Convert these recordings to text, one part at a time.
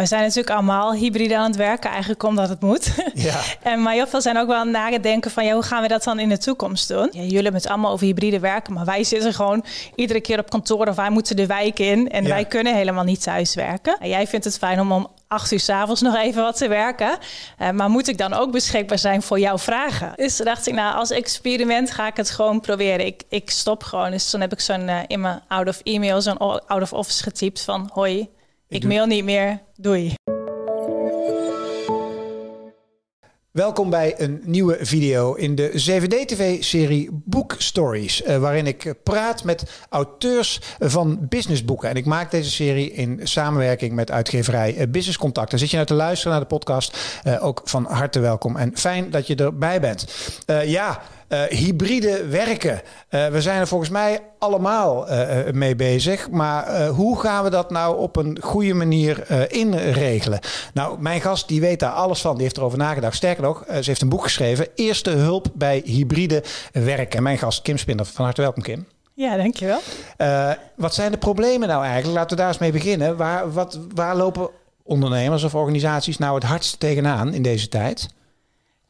We zijn natuurlijk allemaal hybride aan het werken, eigenlijk omdat het moet. Ja. en, maar heel veel zijn ook wel aan het nadenken van ja, hoe gaan we dat dan in de toekomst doen? Ja, jullie hebben het allemaal over hybride werken, maar wij zitten gewoon iedere keer op kantoor of wij moeten de wijk in en Ja. wij kunnen helemaal niet thuiswerken. En jij vindt het fijn om om acht uur s'avonds nog even wat te werken. Eh, maar moet ik dan ook beschikbaar zijn voor jouw vragen? Dus dacht ik, nou, als experiment ga ik het gewoon proberen. Ik, ik stop gewoon. Dus toen heb ik zo'n eh, in mijn out of email, zo'n out of office getypt van hoi, ik, mail niet meer, doei. Welkom bij een nieuwe video in de 7D-TV-serie Book Stories, eh, waarin ik praat met auteurs van businessboeken. En ik maak deze serie in samenwerking met uitgeverij eh, Business Contact. En zit je nou te luisteren naar de podcast, eh, ook van harte welkom en fijn dat je erbij bent. Ja, eh, hybride werken. Eh, we zijn er volgens mij allemaal eh, mee bezig. Maar hoe gaan we dat nou op een goede manier inregelen? Nou, mijn gast die weet daar alles van. Die heeft erover nagedacht. Sterker nog, ze heeft een boek geschreven. Eerste hulp bij hybride werken. En mijn gast Kim Spinder. Van harte welkom Kim. Ja, dankjewel. Wat zijn de problemen nou eigenlijk? Laten we daar eens mee beginnen. Waar, wat, waar lopen ondernemers of organisaties nou het hardst tegenaan in deze tijd?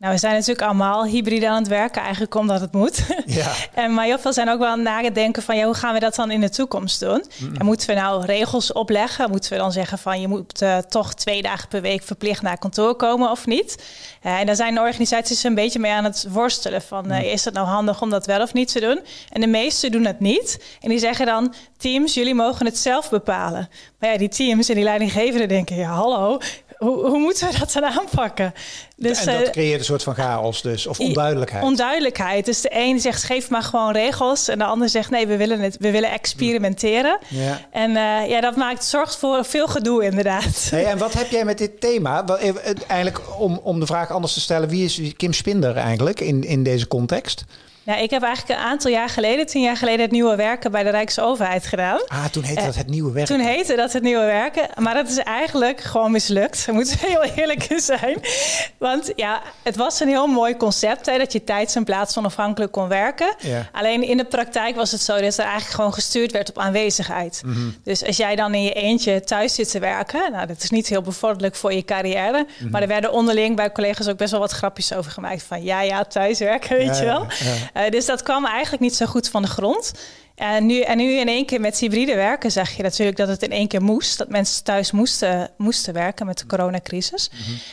Nou, we zijn natuurlijk allemaal hybride aan het werken, eigenlijk omdat het moet. Ja. en, maar heel veel zijn ook wel aan het nadenken van, ja, hoe gaan we dat dan in de toekomst doen? En moeten we nou regels opleggen? Moeten we dan zeggen van, je moet eh, toch twee dagen per week verplicht naar kantoor komen of niet? Eh, en daar zijn de organisaties een beetje mee aan het worstelen van, eh, is het nou handig om dat wel of niet te doen? En de meesten doen het niet. En die zeggen dan, teams, jullie mogen het zelf bepalen. Maar ja, die teams en die leidinggevenden denken, ja, hallo, hoe, hoe moeten we dat dan aanpakken? Dus, en dat eh, creëert een soort van chaos dus, of onduidelijkheid. Onduidelijkheid. Dus de een zegt geef maar gewoon regels. En de ander zegt nee, we willen het. We willen experimenteren. ja. En eh, ja, dat maakt, zorgt voor veel gedoe inderdaad. Hey, en wat heb jij met dit thema? Eh, Eigenlijk om, om de vraag anders te stellen, wie is Kim Spinder eigenlijk in, in deze context? Nou, ik heb eigenlijk een aantal jaar geleden, tien jaar geleden, het nieuwe werken bij de Rijksoverheid gedaan. Ah, toen heette dat het nieuwe werk. Toen heette dat het nieuwe werken, maar dat is eigenlijk gewoon mislukt. We moeten heel eerlijk in zijn. Want ja, het was een heel mooi concept, hè, dat je tijds- en plaats onafhankelijk kon werken. Ja. Alleen in de praktijk was het zo dat er eigenlijk gewoon gestuurd werd op aanwezigheid. Mhm. Dus als jij dan in je eentje thuis zit te werken, nou, dat is niet heel bevorderlijk voor je carrière. Mhm. Maar er werden onderling bij collega's ook best wel wat grapjes over gemaakt. Van ja, ja, thuiswerken, weet Ja, je wel. ja, Eh, dus dat kwam eigenlijk niet zo goed van de grond. En nu, en nu in één keer met hybride werken zeg je natuurlijk dat het in één keer moest. Dat mensen thuis moesten, moesten werken met de coronacrisis.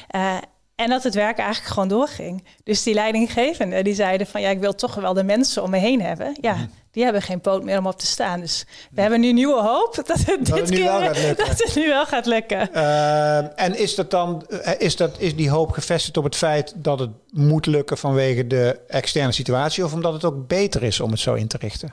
Eh, en dat het werk eigenlijk gewoon doorging. Dus die leidinggevenden die zeiden van ja, ik wil toch wel de mensen om me heen hebben. Ja, die hebben geen poot meer om op te staan. Dus we hebben nu nieuwe hoop dat het dit het keer wel gaat lukken. dat het nu wel gaat lukken. Eh, en is dat dan eh, is, dat, is die hoop gevestigd op het feit dat het moet lukken vanwege de externe situatie, of omdat het ook beter is om het zo in te richten?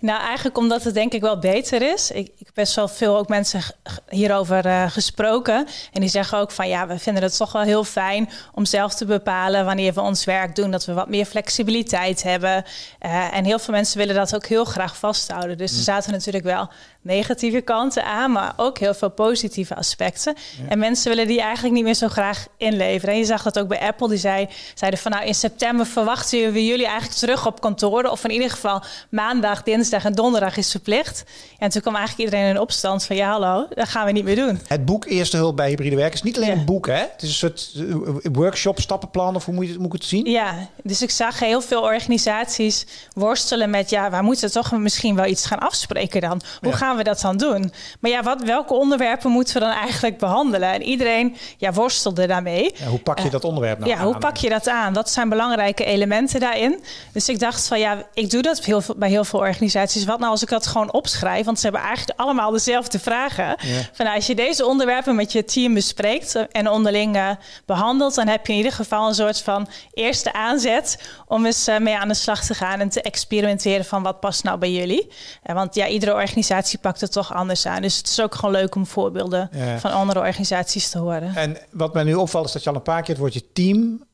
Nou, eigenlijk omdat het denk ik wel beter is. Ik, ik heb best wel veel ook mensen hierover eh, gesproken. En die zeggen ook van ja, we vinden het toch wel heel fijn om zelf te bepalen wanneer we ons werk doen. Dat we wat meer flexibiliteit hebben. Eh, en heel veel mensen willen dat ook heel graag vasthouden. Dus er zaten natuurlijk wel negatieve kanten aan, maar ook heel veel positieve aspecten. En mensen willen die eigenlijk niet meer zo graag inleveren. En je zag dat ook bij Apple. Die zei, zeiden van nou in september verwachten we jullie eigenlijk terug op kantoren. Of in ieder geval maandag, dinsdag en donderdag is verplicht. En toen kwam eigenlijk iedereen in opstand van ja hallo, dat gaan we niet meer doen. Het boek Eerste Hulp bij Hybride Werk is niet alleen Ja. een boek, hè? Het is een soort eh, workshop, stappenplan, of hoe moet, je, moet ik het zien? Ja, dus ik zag heel veel organisaties worstelen met ja, wij moeten toch misschien wel iets gaan afspreken dan. Hoe Ja. gaan we dat dan doen? Maar ja, wat, welke onderwerpen moeten we dan eigenlijk behandelen? En iedereen ja, worstelde daarmee. Ja, hoe pak je dat onderwerp nou ja, hoe pak je dat aan? Wat zijn belangrijke elementen daarin? Dus ik dacht van ja, ik doe dat heel veel, bij heel veel organisaties. Wat nou als ik dat gewoon opschrijf? Want ze hebben eigenlijk allemaal dezelfde vragen. Van nou, als je deze onderwerpen met je team bespreekt en onderling eh, behandelt, dan heb je in ieder geval een soort van eerste aanzet om eens eh, mee aan de slag te gaan en te experimenteren van wat past nou bij jullie. Eh, want ja, iedere organisatie pakt het toch anders aan. Dus het is ook gewoon leuk om voorbeelden van andere organisaties te horen. En wat mij nu opvalt is dat je al een paar keer het woordje team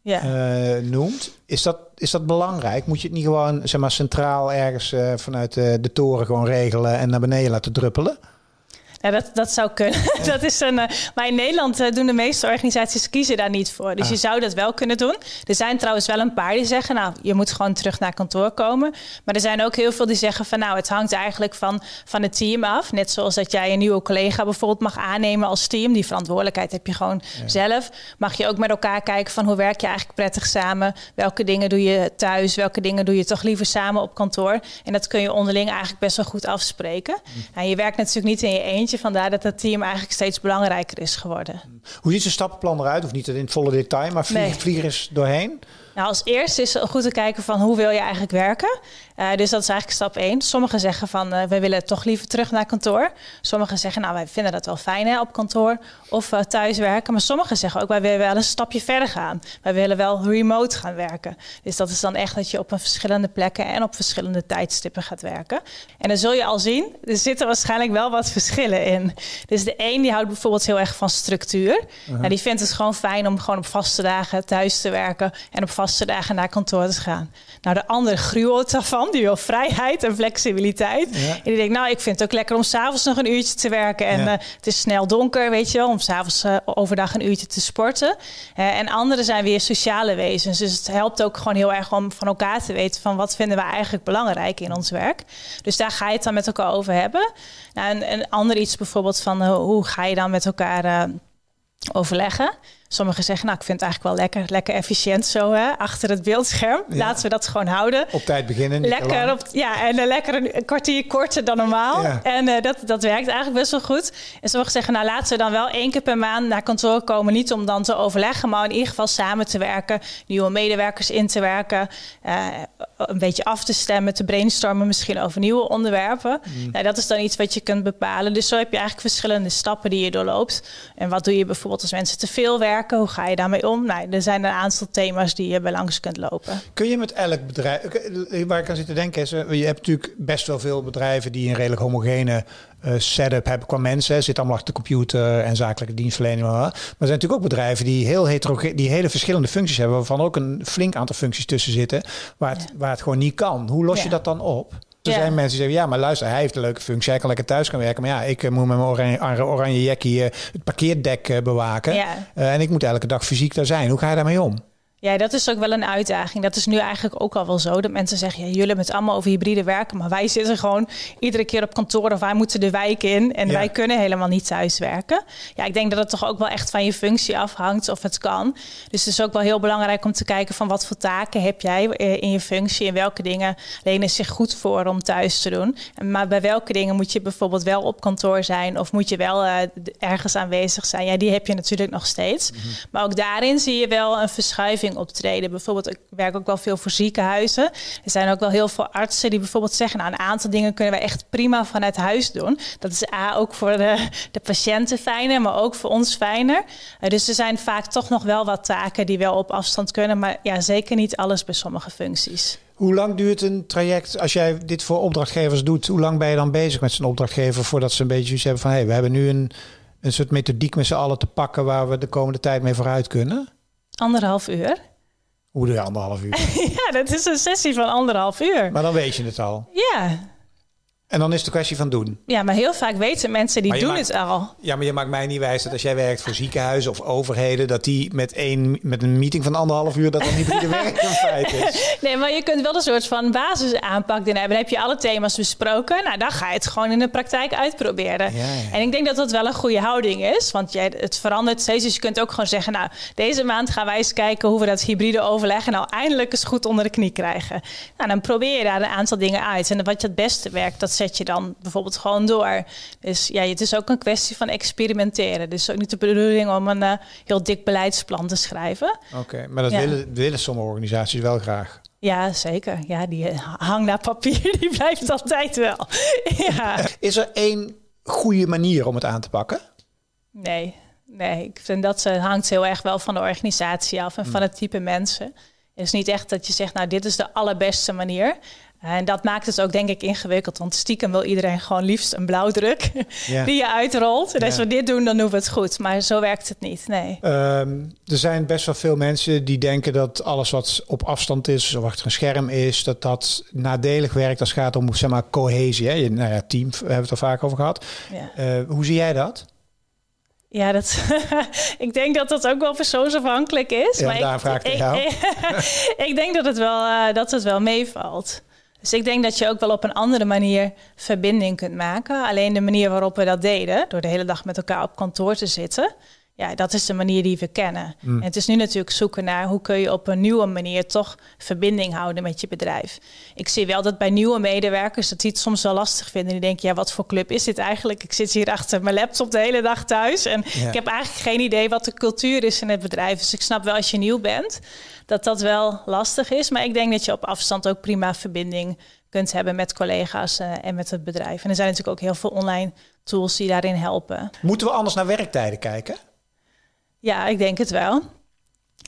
noemt. Is dat, is dat belangrijk? Moet je het niet gewoon zeg maar, centraal ergens eh, vanuit eh, de toren gewoon regelen en naar beneden laten druppelen? Ja, dat, dat zou kunnen. dat is een, uh, maar in Nederland uh, doen de meeste organisaties kiezen daar niet voor. Dus ah. je zou dat wel kunnen doen. Er zijn trouwens wel een paar die zeggen, nou, je moet gewoon terug naar kantoor komen. Maar er zijn ook heel veel die zeggen van, nou, het hangt eigenlijk van, van het team af. Net zoals dat jij een nieuwe collega bijvoorbeeld mag aannemen als team. Die verantwoordelijkheid heb je gewoon zelf. Mag je ook met elkaar kijken van, hoe werk je eigenlijk prettig samen? Welke dingen doe je thuis? Welke dingen doe je toch liever samen op kantoor? En dat kun je onderling eigenlijk best wel goed afspreken. En je werkt natuurlijk niet in je eentje Vandaar dat het team eigenlijk steeds belangrijker is geworden. Hoe ziet zijn stappenplan eruit? Of niet in het volle detail, maar vlieg, nee. vlieg eens doorheen? Nou, als eerste is het goed te kijken van hoe wil je eigenlijk werken. Uh, dus dat is eigenlijk stap één. Sommigen zeggen van uh, we willen toch liever terug naar kantoor. Sommigen zeggen nou wij vinden dat wel fijn hè, op kantoor of uh, thuis werken. Maar sommigen zeggen ook wij willen wel een stapje verder gaan. Wij willen wel remote gaan werken. Dus dat is dan echt dat je op een verschillende plekken en op verschillende tijdstippen gaat werken. En dan zul je al zien, er zitten waarschijnlijk wel wat verschillen in. Dus de een die houdt bijvoorbeeld heel erg van structuur. -huh. nou, die vindt het gewoon fijn om gewoon op vaste dagen thuis te werken en op vaste dagen naar kantoor te gaan. Nou, de andere gruwelt daarvan. Die wil vrijheid en flexibiliteit. En die denkt, nou, ik vind het ook lekker om s'avonds nog een uurtje te werken. En uh, het is snel donker, weet je wel, om s'avonds uh, overdag een uurtje te sporten. Uh, en anderen zijn weer sociale wezens. Dus het helpt ook gewoon heel erg om van elkaar te weten van wat vinden we eigenlijk belangrijk in ons werk. Dus daar ga je het dan met elkaar over hebben. Nou, en een ander iets bijvoorbeeld van hoe ga je dan met elkaar overleggen. Sommigen zeggen, nou, ik vind het eigenlijk wel lekker, lekker efficiënt zo, hè, achter het beeldscherm. Laten we dat gewoon houden. Op tijd beginnen. Lekker, op, ja, en uh, lekker een, kwartier korter dan normaal. En uh, dat, dat werkt eigenlijk best wel goed. En sommigen zeggen, nou, laten we dan wel één keer per maand naar kantoor komen. Niet om dan te overleggen, maar in ieder geval samen te werken. Nieuwe medewerkers in te werken. Uh, een beetje af te stemmen, te brainstormen misschien over nieuwe onderwerpen. Mm. Nou, dat is dan iets wat je kunt bepalen. Dus zo heb je eigenlijk verschillende stappen die je doorloopt. En wat doe je bijvoorbeeld als mensen te veel werken? Hoe ga je daarmee om? Nou, er zijn een aantal thema's die je bij langs kunt lopen. Kun je met elk bedrijf, waar ik aan zit te denken is, eh, je hebt natuurlijk best wel veel bedrijven die een redelijk homogene uh, setup hebben qua mensen. Zit allemaal achter de computer en zakelijke dienstverlening. Maar er zijn natuurlijk ook bedrijven die heel heterogeen, die hele verschillende functies hebben, waarvan ook een flink aantal functies tussen zitten, waar het, waar het gewoon niet kan. Hoe los je dat dan op? Er ja. zijn mensen die zeggen, ja, maar luister, hij heeft een leuke functie. Hij kan lekker thuis gaan werken. Maar ja, ik uh, moet met mijn oranje, oranje jackie uh, het parkeerdek uh, bewaken. Ja. en ik moet elke dag fysiek daar zijn. Hoe ga je daarmee om? Ja, dat is ook wel een uitdaging. Dat is nu eigenlijk ook al wel zo. Dat mensen zeggen, ja, jullie hebben het allemaal over hybride werken. Maar wij zitten gewoon iedere keer op kantoor of wij moeten de wijk in. En wij kunnen helemaal niet thuis werken. Ja, ik denk dat het toch ook wel echt van je functie afhangt of het kan. Dus het is ook wel heel belangrijk om te kijken van wat voor taken heb jij in je functie. En welke dingen lenen zich goed voor om thuis te doen. Maar bij welke dingen moet je bijvoorbeeld wel op kantoor zijn. Of moet je wel uh, ergens aanwezig zijn. Ja, die heb je natuurlijk nog steeds. Mm -hmm. Maar ook daarin zie je wel een verschuiving optreden. Bijvoorbeeld, ik werk ook wel veel voor ziekenhuizen. Er zijn ook wel heel veel artsen die bijvoorbeeld zeggen... nou, een aantal dingen kunnen we echt prima vanuit huis doen. Dat is A, ook voor de, de patiënten fijner, maar ook voor ons fijner. Uh, dus er zijn vaak toch nog wel wat taken die wel op afstand kunnen... maar ja, zeker niet alles bij sommige functies. Hoe lang duurt een traject als jij dit voor opdrachtgevers doet? Hoe lang ben je dan bezig met zijn opdrachtgever voordat ze een beetje zoiets hebben van hey, we hebben nu een, een soort methodiek met z'n allen te pakken waar we de komende tijd mee vooruit kunnen? Anderhalf uur. Hoe doe je anderhalf uur? ja, dat is een sessie van anderhalf uur. Maar dan weet je het al. Ja, en dan is het een kwestie van doen. Ja, maar heel vaak weten mensen die doen het al. Ja, maar je maakt mij niet wijs dat als jij werkt voor ziekenhuizen of overheden, dat die met, één, met een meeting van anderhalf uur dat dan niet de werk in feite is. Nee, maar je kunt wel een soort van basisaanpak doen hebben. Dan heb je alle thema's besproken. Nou, dan ga je het gewoon in de praktijk uitproberen. Ja, ja. En ik denk dat dat wel een goede houding is. Want jij, het verandert steeds. Dus je kunt ook gewoon zeggen, nou, deze maand gaan wij eens kijken hoe we dat hybride overleggen nou eindelijk eens goed onder de knie krijgen. Nou, dan probeer je daar een aantal dingen uit. En wat je het beste werkt, dat zet je dan bijvoorbeeld gewoon door. Dus ja, het is ook een kwestie van experimenteren. Dus ook niet de bedoeling om een uh, heel dik beleidsplan te schrijven. Oké, maar dat ja. willen, willen sommige organisaties wel graag. Ja, zeker. Ja, die uh, hang naar papier, die blijft altijd wel. ja. Is er één goede manier om het aan te pakken? Nee, nee. Ik vind dat uh, hangt heel erg wel van de organisatie af en hmm. van het type mensen. Het is niet echt dat je zegt, nou, dit is de allerbeste manier. En dat maakt het ook denk ik ingewikkeld. Want stiekem wil iedereen gewoon liefst een blauwdruk die je uitrolt. En als we dit doen, dan doen we het goed. Maar zo werkt het niet, nee. Ehm, er zijn best wel veel mensen die denken dat alles wat op afstand is... of achter een scherm is, dat dat nadelig werkt als het gaat om zeg maar, cohesie. Hè? Nou ja, team, we hebben het er vaak over gehad. Uh, hoe zie jij dat? Ja, dat, ik denk dat dat ook wel persoonsafhankelijk is. Ja, maar daar vraag ik, jou. ik, denk dat het wel, uh, dat het wel meevalt. Dus ik denk dat je ook wel op een andere manier verbinding kunt maken. Alleen de manier waarop we dat deden, door de hele dag met elkaar op kantoor te zitten, ja, dat is de manier die we kennen. Mm. En het is nu natuurlijk zoeken naar hoe kun je op een nieuwe manier toch verbinding houden met je bedrijf. Ik zie wel dat bij nieuwe medewerkers dat die het soms wel lastig vinden. Die denken, ja, wat voor club is dit eigenlijk? Ik zit hier achter mijn laptop de hele dag thuis en ik heb eigenlijk geen idee wat de cultuur is in het bedrijf. Dus ik snap wel als je nieuw bent dat dat wel lastig is. Maar ik denk dat je op afstand ook prima verbinding kunt hebben met collega's uh, en met het bedrijf. En er zijn natuurlijk ook heel veel online tools die daarin helpen. Moeten we anders naar werktijden kijken? Ja, ik denk het wel.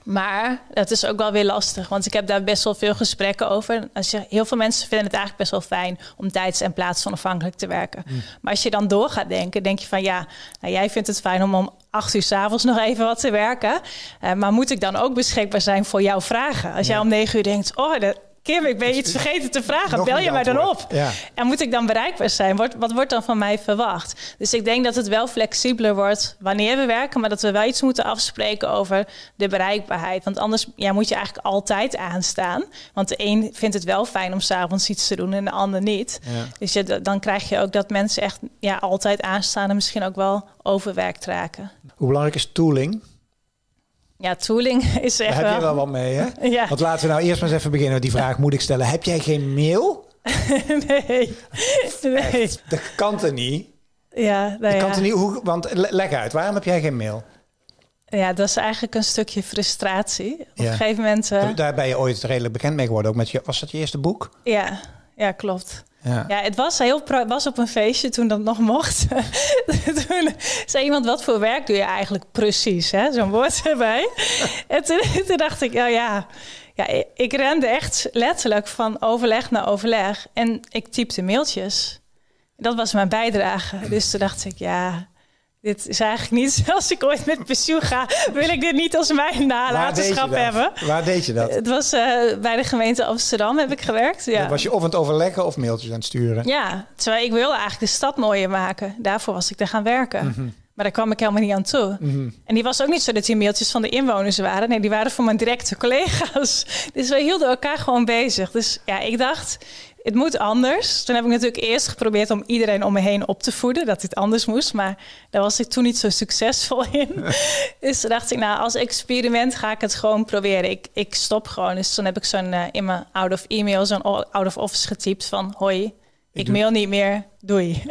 Maar dat is ook wel weer lastig, want ik heb daar best wel veel gesprekken over. Als je, heel veel mensen vinden het eigenlijk best wel fijn om tijds- en plaatsonafhankelijk te werken. Mm. Maar als je dan door gaat denken, denk je van ja, nou, jij vindt het fijn om om acht uur s'avonds nog even wat te werken. Uh, maar moet ik dan ook beschikbaar zijn voor jouw vragen? Als jij om negen uur denkt, oh, de, Kim, ik ben iets vergeten te vragen. Bel je mij dan op? Ja. En moet ik dan bereikbaar zijn? Wat, wat wordt dan van mij verwacht? Dus ik denk dat het wel flexibeler wordt wanneer we werken, maar dat we wel iets moeten afspreken over de bereikbaarheid. Want anders ja, moet je eigenlijk altijd aanstaan. Want de een vindt het wel fijn om s'avonds iets te doen en de ander niet. Dus je, dan krijg je ook dat mensen echt ja, altijd aanstaan en misschien ook wel overwerkt raken. Hoe belangrijk is tooling? Ja, tooling is echt Daar heb je wel wat mee, hè? Ja. Want laten we nou eerst maar eens even beginnen met die vraag. Moet ik stellen, heb jij geen mail? nee. nee. dat kan er niet. Ja, nou kan er niet. Hoe, want leg uit, waarom heb jij geen mail? Ja, dat is eigenlijk een stukje frustratie. Op een gegeven moment... Uh... Daar ben je ooit redelijk bekend mee geworden. Ook met je, was dat je eerste boek? Ja, ja klopt. Ja. ja, het was, heel was op een feestje toen dat nog mocht. toen zei iemand, wat voor werk doe je eigenlijk precies? Zo'n woord erbij. en toen, dacht ik, oh ja, ja, ik rende echt letterlijk van overleg naar overleg. En ik typte mailtjes. Dat was mijn bijdrage. Dus toen dacht ik, ja, dit is eigenlijk niet, als ik ooit met pensioen ga, wil ik dit niet als mijn nalatenschap hebben. Waar deed je dat? Het was uh, bij de gemeente Amsterdam heb ik gewerkt. Ja. Was je of aan het overleggen of mailtjes aan het sturen? Ja, terwijl ik wilde eigenlijk de stad mooier maken. Daarvoor was ik er gaan werken. Mhm. Maar daar kwam ik helemaal niet aan toe. Mhm. En die was ook niet zo dat die mailtjes van de inwoners waren. Nee, die waren voor mijn directe collega's. Dus we hielden elkaar gewoon bezig. Dus ja, ik dacht, het moet anders. Toen heb ik natuurlijk eerst geprobeerd om iedereen om me heen op te voeden dat dit anders moest. Maar daar was ik toen niet zo succesvol in. dus dacht ik, nou, als experiment ga ik het gewoon proberen. Ik, ik stop gewoon. Dus toen heb ik zo'n uh, in mijn out of email, zo'n out of office getypt van hoi, ik, mail niet meer, doei.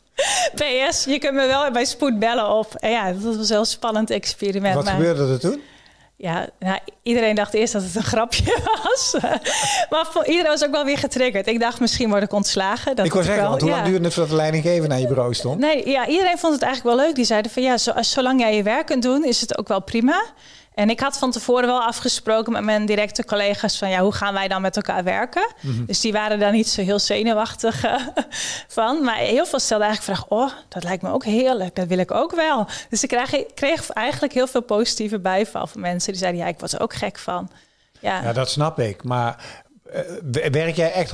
PS, je kunt me wel bij spoed bellen op. En ja, dat was een heel spannend experiment. Wat gebeurde er toen? Ja, nou, iedereen dacht eerst dat het een grapje was. maar voor, iedereen was ook wel weer getriggerd. Ik dacht, misschien word ik ontslagen. Dat ik wil zeggen, wel, want hoe lang duurde het voordat de leidinggever naar je bureau stond? Nee, ja, iedereen vond het eigenlijk wel leuk. Die zeiden van, ja, zo, zolang jij je werk kunt doen, is het ook wel prima. En ik had van tevoren wel afgesproken met mijn directe collega's van ja, hoe gaan wij dan met elkaar werken? Mhm. Dus die waren daar niet zo heel zenuwachtig uh, van. Maar heel veel stelden eigenlijk vraag: oh, dat lijkt me ook heerlijk, dat wil ik ook wel. Dus ik kreeg, kreeg eigenlijk heel veel positieve bijval van mensen die zeiden: ja, ik was er ook gek van. Ja, ja dat snap ik. Maar uh, werk jij echt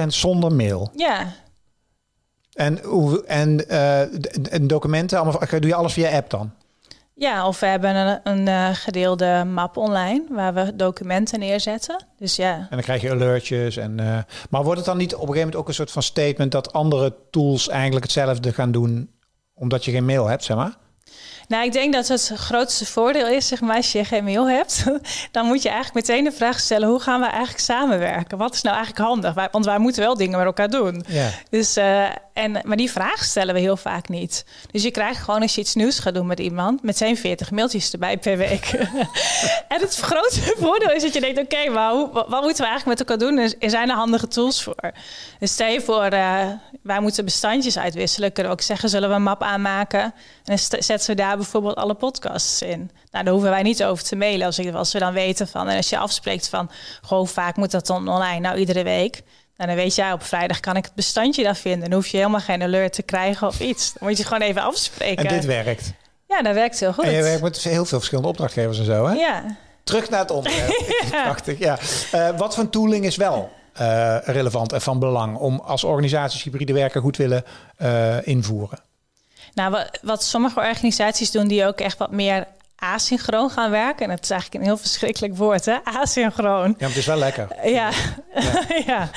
100% zonder mail? Ja. En, en, uh, en documenten, allemaal, doe je alles via app dan? Ja, of we hebben een, een uh, gedeelde map online waar we documenten neerzetten. Dus ja. En dan krijg je alertjes. En, uh, maar wordt het dan niet op een gegeven moment ook een soort van statement dat andere tools eigenlijk hetzelfde gaan doen omdat je geen mail hebt, zeg maar? Nou, ik denk dat het grootste voordeel is, zeg maar, als je geen mail hebt, dan moet je eigenlijk meteen de vraag stellen: hoe gaan we eigenlijk samenwerken? Wat is nou eigenlijk handig? Want wij moeten wel dingen met elkaar doen. Ja. Dus, uh, en, maar die vraag stellen we heel vaak niet. Dus je krijgt gewoon als je iets nieuws gaat doen met iemand, meteen 40 mailtjes erbij per week. en het grootste voordeel is dat je denkt: oké, okay, maar wat moeten we eigenlijk met elkaar doen? Er zijn er handige tools voor. Dus stel je voor, uh, wij moeten bestandjes uitwisselen. Kunnen we ook zeggen: zullen we een map aanmaken? En dan zetten we daar bijvoorbeeld alle podcasts in. Nou, daar hoeven wij niet over te mailen als, als we dan weten van. En als je afspreekt van, gewoon vaak moet dat dan online, nou iedere week. En dan weet jij, op vrijdag kan ik het bestandje daar vinden. Dan hoef je helemaal geen alert te krijgen of iets. Dan moet je gewoon even afspreken. En dit werkt. Ja, dat werkt heel goed. En je werkt met heel veel verschillende opdrachtgevers en zo, hè? Ja. Terug naar het onderwerp. ja. Prachtig, ja. Uh, wat voor tooling is wel uh, relevant en van belang om als organisaties hybride werken goed willen uh, invoeren? Nou, wat, wat, sommige organisaties doen die ook echt wat meer asynchroon gaan werken. En dat is eigenlijk een heel verschrikkelijk woord, hè? Asynchroon. Ja, maar het is wel lekker. Ja, ja. ja.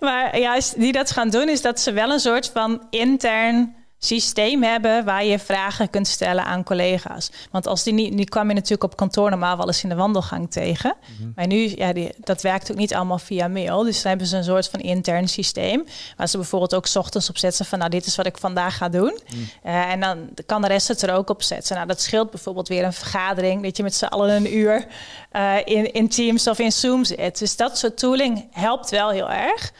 maar ja, die dat gaan doen, is dat ze wel een soort van intern systeem hebben waar je vragen kunt stellen aan collega's. Want als die niet, die kwam je natuurlijk op kantoor normaal wel eens in de wandelgang tegen. Mhm. Maar nu, ja, die, dat werkt ook niet allemaal via mail. Dus dan hebben ze een soort van intern systeem. Waar ze bijvoorbeeld ook ochtends op zetten van, nou, dit is wat ik vandaag ga doen. Mhm. Eh, en dan kan de rest het er ook op zetten. Nou, dat scheelt bijvoorbeeld weer een vergadering, dat je met z'n allen een uur uh, in, in Teams of in Zoom zit. Dus dat soort tooling helpt wel heel erg.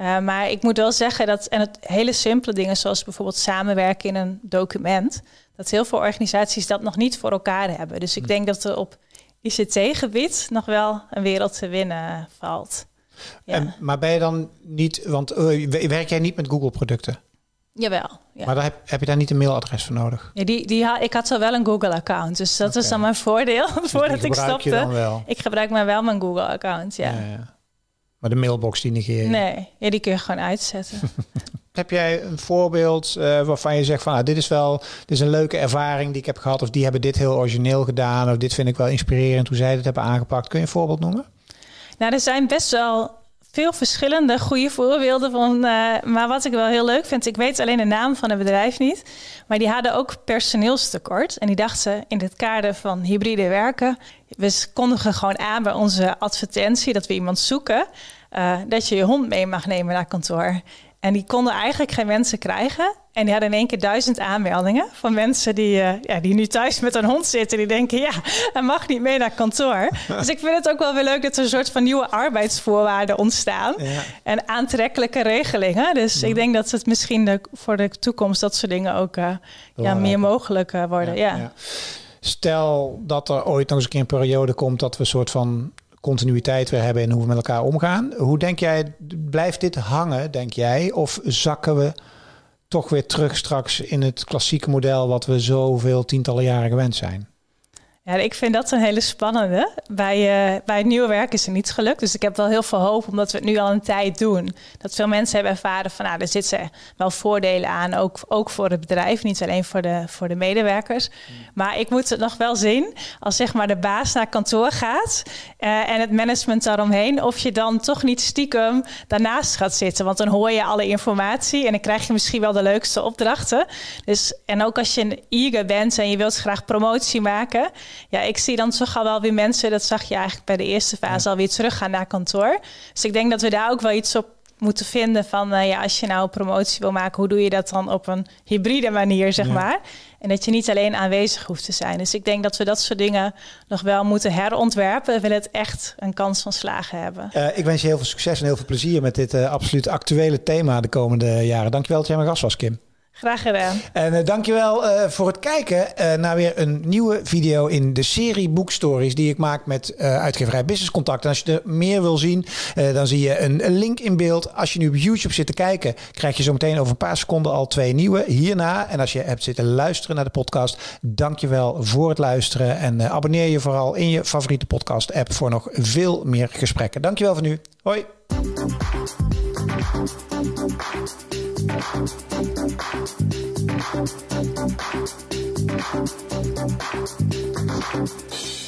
Uh, maar ik moet wel zeggen dat, en het hele simpele dingen, zoals bijvoorbeeld samenwerken in een document, dat heel veel organisaties dat nog niet voor elkaar hebben. Dus ik hm. denk dat er op ICT-gebied nog wel een wereld te winnen valt. Ja. En, maar ben je dan niet, want uh, werk jij niet met Google-producten? Jawel. Ja. Maar daar heb, heb, je daar niet een mailadres voor nodig? Ja, die, die, ik had zo wel een Google-account, dus dat okay. is dan mijn voordeel dus voordat ik stopte. Ik gebruik maar wel mijn Google-account, ja. ja. Maar de mailbox die negeer je? Nee, ja, die kun je gewoon uitzetten. heb jij een voorbeeld uh, waarvan je zegt van ah, dit is wel dit is een leuke ervaring die ik heb gehad of die hebben dit heel origineel gedaan of dit vind ik wel inspirerend hoe zij dit hebben aangepakt. Kun je een voorbeeld noemen? Nou, er zijn best wel veel verschillende goede voorbeelden van. Uh, maar wat ik wel heel leuk vind, ik weet alleen de naam van het bedrijf niet. Maar die hadden ook personeelstekort. En die dachten in het kader van hybride werken. We kondigen gewoon aan bij onze advertentie dat we iemand zoeken. Uh, dat je je hond mee mag nemen naar kantoor. En die konden eigenlijk geen mensen krijgen. En die hadden in één keer duizend aanmeldingen van mensen die, uh, ja, die nu thuis met een hond zitten. Die denken, ja, hij mag niet mee naar kantoor. dus ik vind het ook wel weer leuk dat er een soort van nieuwe arbeidsvoorwaarden ontstaan. En aantrekkelijke regelingen. Dus ik denk dat het misschien de, voor de toekomst dat soort dingen ook uh, ja, meer mogelijk uh, worden. Ja, ja. Stel dat er ooit nog eens een keer een periode komt dat we een soort van continuïteit weer hebben in hoe we met elkaar omgaan. Hoe denk jij, blijft dit hangen, denk jij? Of zakken we toch weer terug straks in het klassieke model wat we zoveel tientallen jaren gewend zijn? Ja, ik vind dat een hele spannende. Bij, uh, bij het nieuwe werk is er niets gelukt. Dus ik heb wel heel veel hoop, omdat we het nu al een tijd doen. Dat veel mensen hebben ervaren van, nou, er zitten wel voordelen aan. Ook, ook voor het bedrijf, niet alleen voor de, voor de medewerkers. Mm. Maar ik moet het nog wel zien, als zeg maar de baas naar kantoor gaat... Uh, en het management daaromheen, of je dan toch niet stiekem daarnaast gaat zitten. Want dan hoor je alle informatie en dan krijg je misschien wel de leukste opdrachten. Dus, en ook als je een eager bent en je wilt graag promotie maken ja, ik zie dan toch al wel weer mensen, dat zag je eigenlijk bij de eerste fase, ja. alweer teruggaan naar kantoor. Dus ik denk dat we daar ook wel iets op moeten vinden van, uh, ja, als je nou promotie wil maken, hoe doe je dat dan op een hybride manier, zeg maar. En dat je niet alleen aanwezig hoeft te zijn. Dus ik denk dat we dat soort dingen nog wel moeten herontwerpen. We willen het echt een kans van slagen hebben. Uh, ik wens je heel veel succes en heel veel plezier met dit uh, absoluut actuele thema de komende jaren. Dankjewel dat jij mijn gast was, Kim. Graag gedaan. En uh, dankjewel uh, voor het kijken uh, naar weer een nieuwe video in de serie boekstories die ik maak met uitgeverij Business Contact. En als je er meer wil zien, dan zie je een, een, link in beeld. Als je nu op YouTube zit te kijken, krijg je zo meteen over een paar seconden al twee nieuwe hierna. En als je hebt zitten luisteren naar de podcast, dankjewel voor het luisteren. En abonneer je vooral in je favoriete podcast app voor nog veel meer gesprekken. Dankjewel voor nu. Hoi. Thank you.